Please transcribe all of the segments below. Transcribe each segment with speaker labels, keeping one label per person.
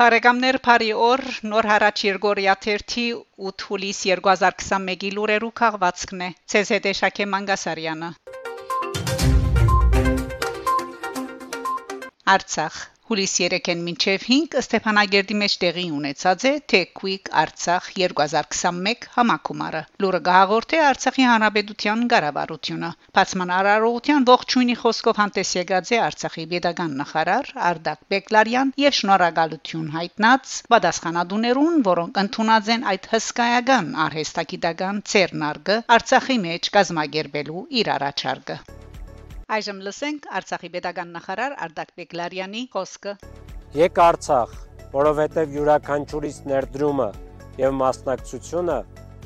Speaker 1: Բարեկամներ Փարի օր նոր հարաճ Երգորիա 1 8 հուլիս 2021-ի լուրերու քաղվածքն է ՑՍԴ Շակե Մանգասարյանը Արցախ Հուլիս 3-ին մինչև 5 Ստեփանագերդի մեջ տեղի ունեցած է թե Quick Արցախ 2021 համակումարը։ Լուրը գահաղորդե Արցախի հանրապետության ղարավարությունը։ Բացման արարողության ողջույնի խոսքով հանդես եկած է Արցախի pedagogan նախարար Արդակ Բեկլարյան եւ շնորհակալություն հայտնած պատասխանատուներուն, որոնք ընդունած են այդ հսկայական արհեստագիտական ցերնարգը Արցախի մեջ կազմակերպելու իր առաջարկը։ Այժմ լսենք Արցախի pedagogan նախարար Արդակ Բեկլարյանի խոսքը։
Speaker 2: Եկ Արցախ, որովհետև յուրաքանչյուրից ներդրումը եւ մասնակցությունը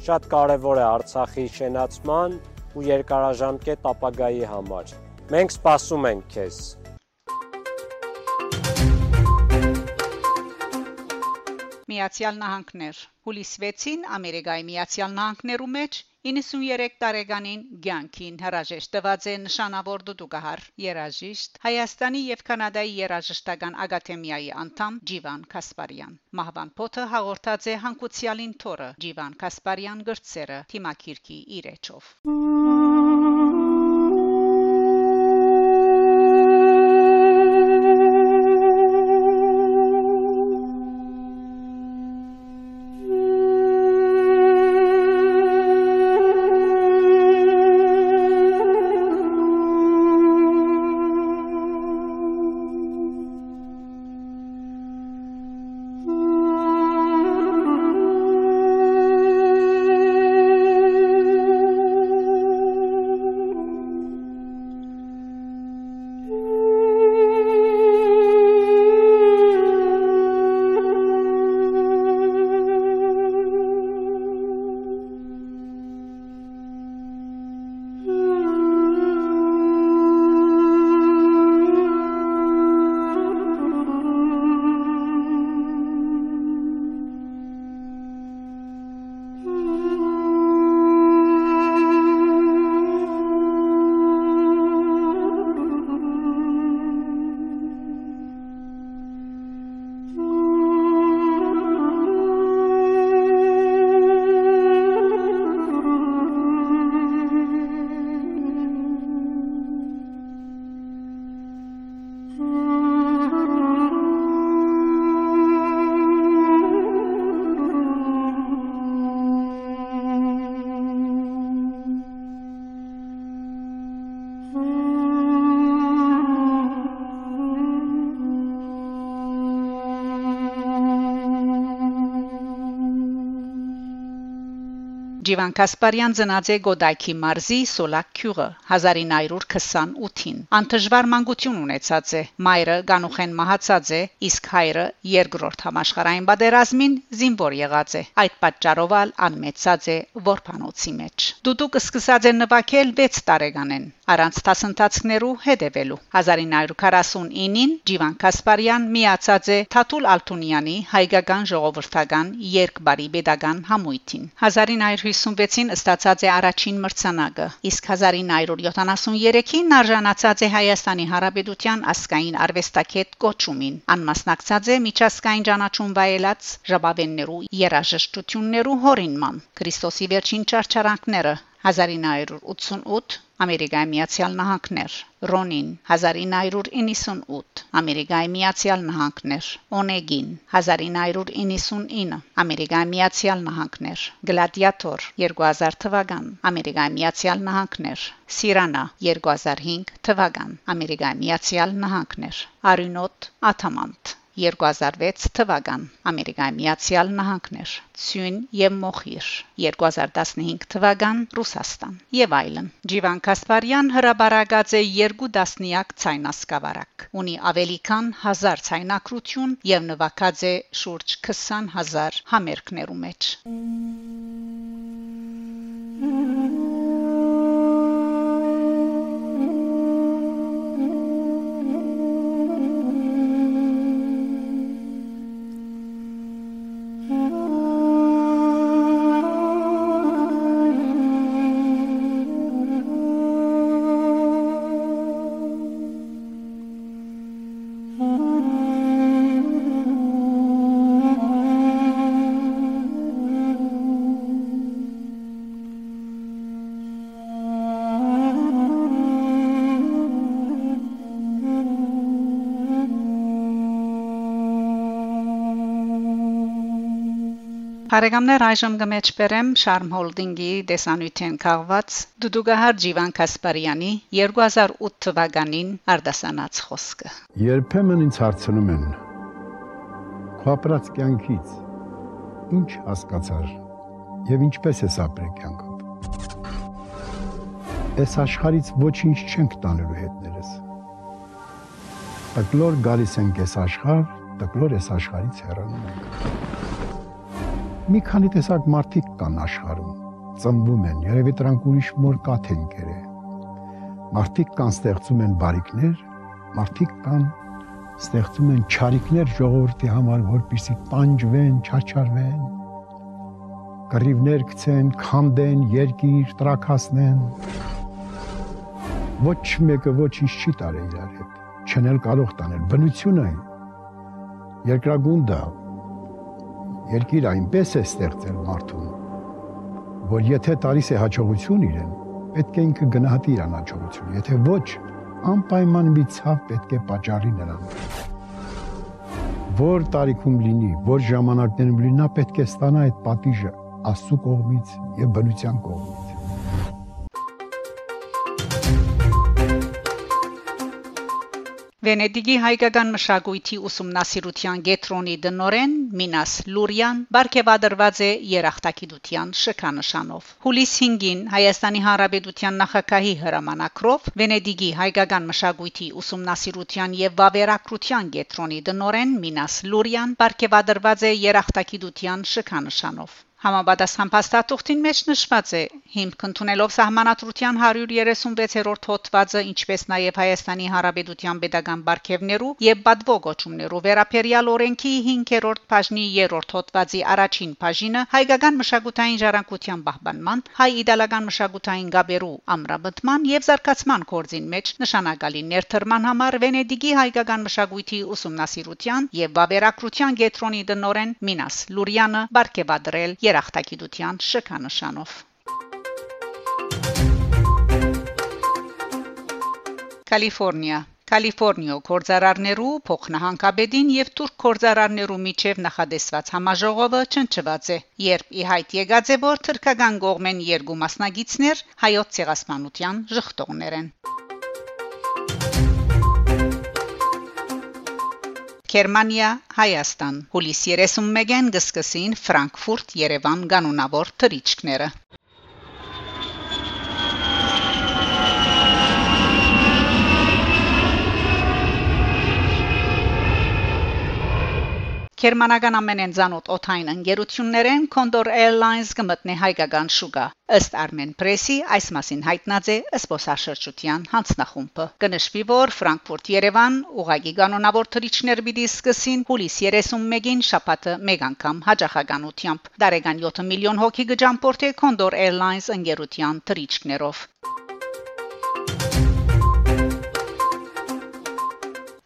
Speaker 2: շատ կարեւոր է Արցախի շենացման ու երկարաժամկետ ապագայի համար։ Մենք սպասում ենք քեզ։
Speaker 1: Միացյալ Նահանգներ Հուլիս 6-ին Ամերիկայի Միացյալ Նահանգներու մեջ 93 տարեկանին ցանկին հրաժեշտ տված է նշանավոր դուդուկահար երաժիշտ Հայաստանի եւ Կանադայի երաժշտական ակադեմիայի անդամ Ջիվան Կասպարյան Մահվան փոթը հաղորդած է հանկուցյալին թորը Ջիվան Կասպարյան գրծերը թիմակիրքի իրեչով Ջիվան Կասպարյան ծնած է Գոդայքի մարզի Սոլակ քյուղը 1928-ին։ Անտժվար մանկություն ունեցած է։ Մայրը Գանուխեն մահացած է, իսկ հայրը երկրորդ համաշխարհային պատերազմին զինվոր եղած է։ Այդ պատճառով անմեցած է որփանոցի մեջ։ Դուդուկ սկսած է նվակել 6 տարեկանեն առանց դասընթացներու հետևելու 1949-ին Ջիվան Կասպարյան միացած է Թաթուլ Ալթունյանի հայկական ժողովրդական երկբարի pedagogan համույթին 1956-ին ստացած է առաջին մրցանակը իսկ 1973-ին արժանացած է Հայաստանի Հանրապետության ասկային արվեստագետ կոչումին անմասնակցած է միջազգային ճանաչում վայելած ժաբավեններու երաժշտություններու հորինման Քրիստոսի վերջին չարչարանքները 1988 Ամերիկայի Միացյալ Նահանգներ Ռոնին 1998 Ամերիկայի Միացյալ Նահանգներ Օնեգին 1999 Ամերիկայի Միացյալ Նահանգներ Գլադիատոր 2000 թվական Ամերիկայի Միացյալ Նահանգներ Սիրանա 2005 թվական Ամերիկայի Միացյալ Նահանգներ Արյունոտ Աթամանտ 2006 թվական Ամերիկայի Միացյալ Նահանգներ Ցյուն եւ Մոխիր 2015 թվական Ռուսաստան եւ այլն Ջիվան Կասպարյան հրաբարագած է երկու դասնիակ ցայնասկավարակ ունի ավելի քան 1000 ցայնակրություն եւ նվագած է շուրջ 20000 համերգներու մեջ Հարեգամներ այժմ գմեջբերեմ Sharm Holding-ի դեսանյութեն քաղված Դուդուգահար Ջիվան Կասպարյանի 2008 թվականին արտասանած խոսքը։
Speaker 3: Երբեմն ինձ հարցնում են. Քո ապրած կյանքից ինչ հասկացար եւ ինչպես ես ապրել կյանքով։ Այս աշխարից ոչինչ չենք տանելու հետներս։ Տկլոր գալիս ենք այս աշխարհ, տկլոր այս աշխարից հեռանում ենք մի քանի տեսակ մարդիկ կան աշխարհում, ծնվում են, երևի դրանք ուրիշ մոր կաթենքեր է։ Մարդիկ կան ստեղծում են բարիկներ, մարդիկ կան ստեղծում են ճարիկներ ժողովրդի համար, որպեսզի տանջվեն, չարչարվեն, կռիվներ գցեն, քանդեն, երկիր տրակասնեն։ Ոչ մեկը ոչինչ չի տարել իրար հետ։ Չնել կարող տանել բնությունը երկրագունդը Երկիրը այնպես է ստեղծել մարդուն, որ եթե տարիս է հաջողություն իրեն, պետք է ինքը գնահատի իր հաջողությունը։ Եթե ոչ, անպայման մի ցավ պետք է պատճառի նրան։ Որ տարիքում լինի, որ ժամանակներում լինի, նա պետք է ստանա այդ պատիժը Աստծո կողմից եւ բնության կողմից։
Speaker 1: Վենեդիգի հայկական մշակույթի ուսումնասիրության գետրոնի դնորեն Մինաս Լուրյան բարգեւադրված է երախտագիտության շքանշանով։ Հուլիս 5-ին Հայաստանի Հանրապետության նախագահի հրամանակրով Վենեդիգի հայկական մշակույթի ուսումնասիրության եւ վավերագրության գետրոնի դնորեն Մինաս Լուրյան բարգեւադրված է երախտագիտության շքանշանով։ Համապատասխան փաստաթուղթին մեջ նշված է. Հիմք ընդունելով սահմանադրության 136-րդ հոդվածը, ինչպես նաև Հայաստանի Հանրապետության pedagogan բարգևներու եւ բադվո գոչումներու վերապերյալ օրենքի 5-րդ բաժնի 3-րդ հոդվածի առաջին բաժինը հայկական մշակութային ժառանգության պահպանման, հայ-իտալական մշակութային գաբերու ամրապնդման եւ զարգացման կորձին մեջ նշանակալի ներդրման համար Վենեդիգի հայկական մշակույթի ուսումնասիրության եւ վավերագրության գետրոնի դնորեն Մինաս Լուրյանը բարգեւադրել երախտագիտության շքանշանով։ Կալիֆոռնիա Կալիֆոռնիա կորզարարներու փոխնահանգապետին եւ турք կորզարարներու միջև նախադեсված համաժողովը չնչված է, երբ ի հայտ եկած է որ թրքական կողմեն երկու մասնագետներ հայոց ցեղասպանության ժխտողներ են։ Գերմանիա, Հայաստան։ Հուլիս 31-ին գսկսին Ֆրանկֆուրտ, Երևան կանոնավոր Գերմանական ամենեն ցանոթ օթային ընկերություններեն Condor Airlines կմտնի հայկական շուկա։ Ըստ Armen Press-ի այս մասին հայտնած է սփոսաշրջության հանձնախումբը։ Կնշվի, որ Ֆրանկֆուրտ-Երևան ուղագի կանոնավոր թռիչքներ պիտի սկսին հուլիս 31-ին շաբաթը մեկ անգամ հաջողականությամբ։ Դարեգան 7 միլիոն հոգի կջամփորդի Condor Airlines ընկերության թռիչքներով։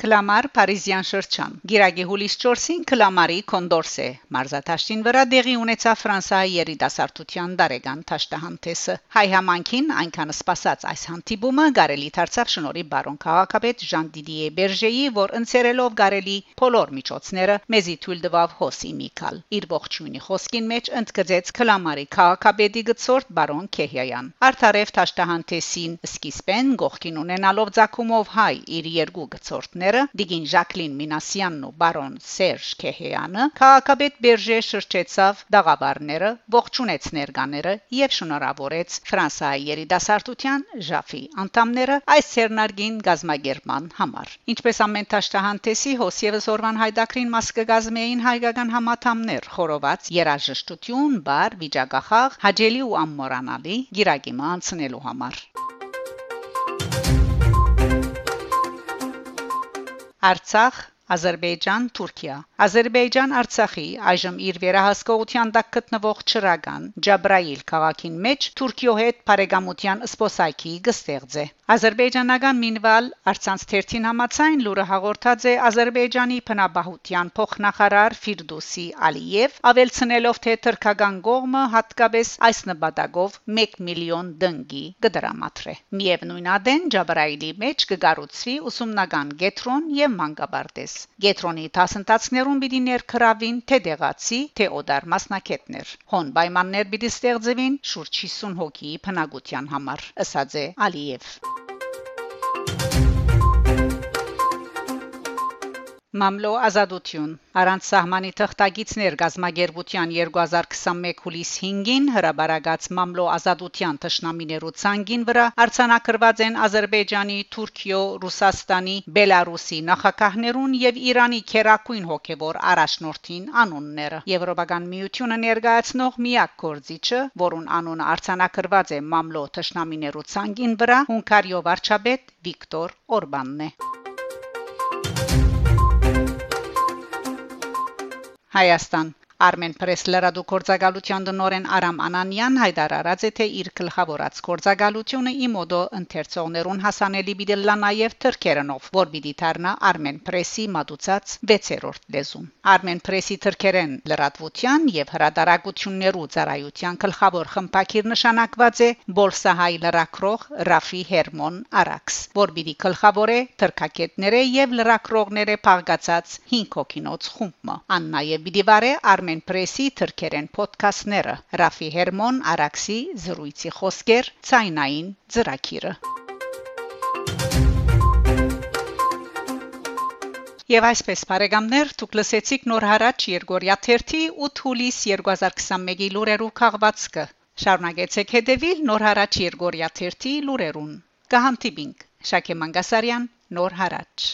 Speaker 1: Կլամար Փարիզյան շրջան։ Գիրագի հուլիս 4-ին Կլամարի Կոնդորսե մարզաթաշտին վրա դեղի ունեցավ Ֆրանսիայի երիտասարդության դարեգան թաշտահանտեսը։ Հայ համանքին այնքան սпасած այս հանդիպումը գարելի դարձավ շնորհի բարոն քաղաքապետ Ժան Դիդիե Բերժեի, որ ընցերելով գարելի փոլոր միջոցները մեզի թույլ տվավ հոսի Միկալ։ Իր ողջույնի խոսքին մեջ ընդգծեց Կլամարի քաղաքապետի գծորդ բարոն Քեհյայան։ Արդարև թաշտահանտեսին սկիզբեն գողքին ունենալով ցակումով հայ իր երկու գծորդները Նախագահները Դիգին Ժակլին Մինասյանն ու բարոն Սերժ Քեհյանը քաղաքապետ Բերժե շրջեցավ դաղավարները, ողջունեց ներկաները եւ շնորհավորեց Ֆրանսիայի երիտասարդության ժաֆի անդամները այս ցերնարգին գազագերման համար։ Ինչպես ամեն տաշտահանտեսի հոս եւս օրվան հայդակրին մաս կգազմեին հայկական համաթամներ, խորոված երաժշտություն, բար, վիճակախաղ, հաջելի ու ամմորանալի գիրագիմը անցնելու համար։ Արցախ Ադրբեջան, Թուրքիա։ Ադրբեջան Արցախի այժմ իր վերահսկողության տակ գտնվող Չրագան Ջաբրայիլ քաղաքին մեջ Թուրքիո հետ բարեկամության սփոսայքի գստեղծ է։ Ադրբեջանական Մինվալ արցանց թերթին համացայն լուրը հաղորդած է Ադրբեջանի բնաբահության փոխնախարար Ֆիրդուսի Ալիև, ավելցնելով թե թրքական կողմը հատկապես այս նպատակով 1 միլիոն դնգի կդրամատրե։ Միևնույն ադեն Ջաբրայիլի մեջ կգառուցվի ուսումնական գետրոն եւ մանկաբարտեզ։ Գետրոնի դասընթացներուն պիտի ներքրավին թե դեղացի, թե օդար մասնակետներ։ Հոն պայմաններ պիտի ստեղծվին շուրջ 50 հոգի բնակության համար, ըսած է Ալիև։ Մամլո ազատություն Արանց սահմանի թղթագիցներ գազագերբության 2021 հուլիս 5-ին հրաբարագած մամլո ազատության ճշնամիներու ցանգին վրա արցանակրված են Ադրբեջանի, Թուրքիո, Ռուսաստանի, Բելարուսի նախագահներուն եւ Իրանի քերակույն հոգեվոր առաջնորդին անունները։ Եվրոպական միությունը ներկայացնող միակ գործիչը, որուն անունը արցանակրված է մամլո ճշնամիներու ցանգին վրա, Հունգարիո վարչապետ Վիկտոր Օրբանն է։ Հայաստան Armen Press լրադու կորցակալության դնորեն Արամ Անանյան հայտարարած է թե իր գլխավորած կորցակալությունը իմոդո ընթերցողներուն հասանելի բիդելլա նաև թրքերենով, որ պիտի դառնա Armen Press-ի մատուցած 6-րդ լեզուն։ Armen Press-ի թրքերեն լրատվության եւ հրադարագություններու ծառայության գլխավոր խմբակիր նշանակված է Բոլսահայ լրակրող Ռաֆի Հերմոն Արաքս, որ պիտի գլխավորե թրքակետները եւ լրակրողները փաղկացած 5 հոգինոց խումբը։ Ան նաև պիտի վարե Armen Armen Press-ի թրքերեն ոդքասթները Ռաֆի Հերմոն Արաքսի զրույցի խոսքեր ցայնային ծրակիրը Եվ այսպես բարեկամներ դուք լսեցիք նոր հարաճ Երգորիա 1-ի 8 հուլիս 2021-ի լուրերու քաղվածքը Շարունակեցեք հետևել նոր հարաճ Երգորիա 1-ի լուրերուն Կհանդիպինք Շակե Մանգասարյան նոր հարաճ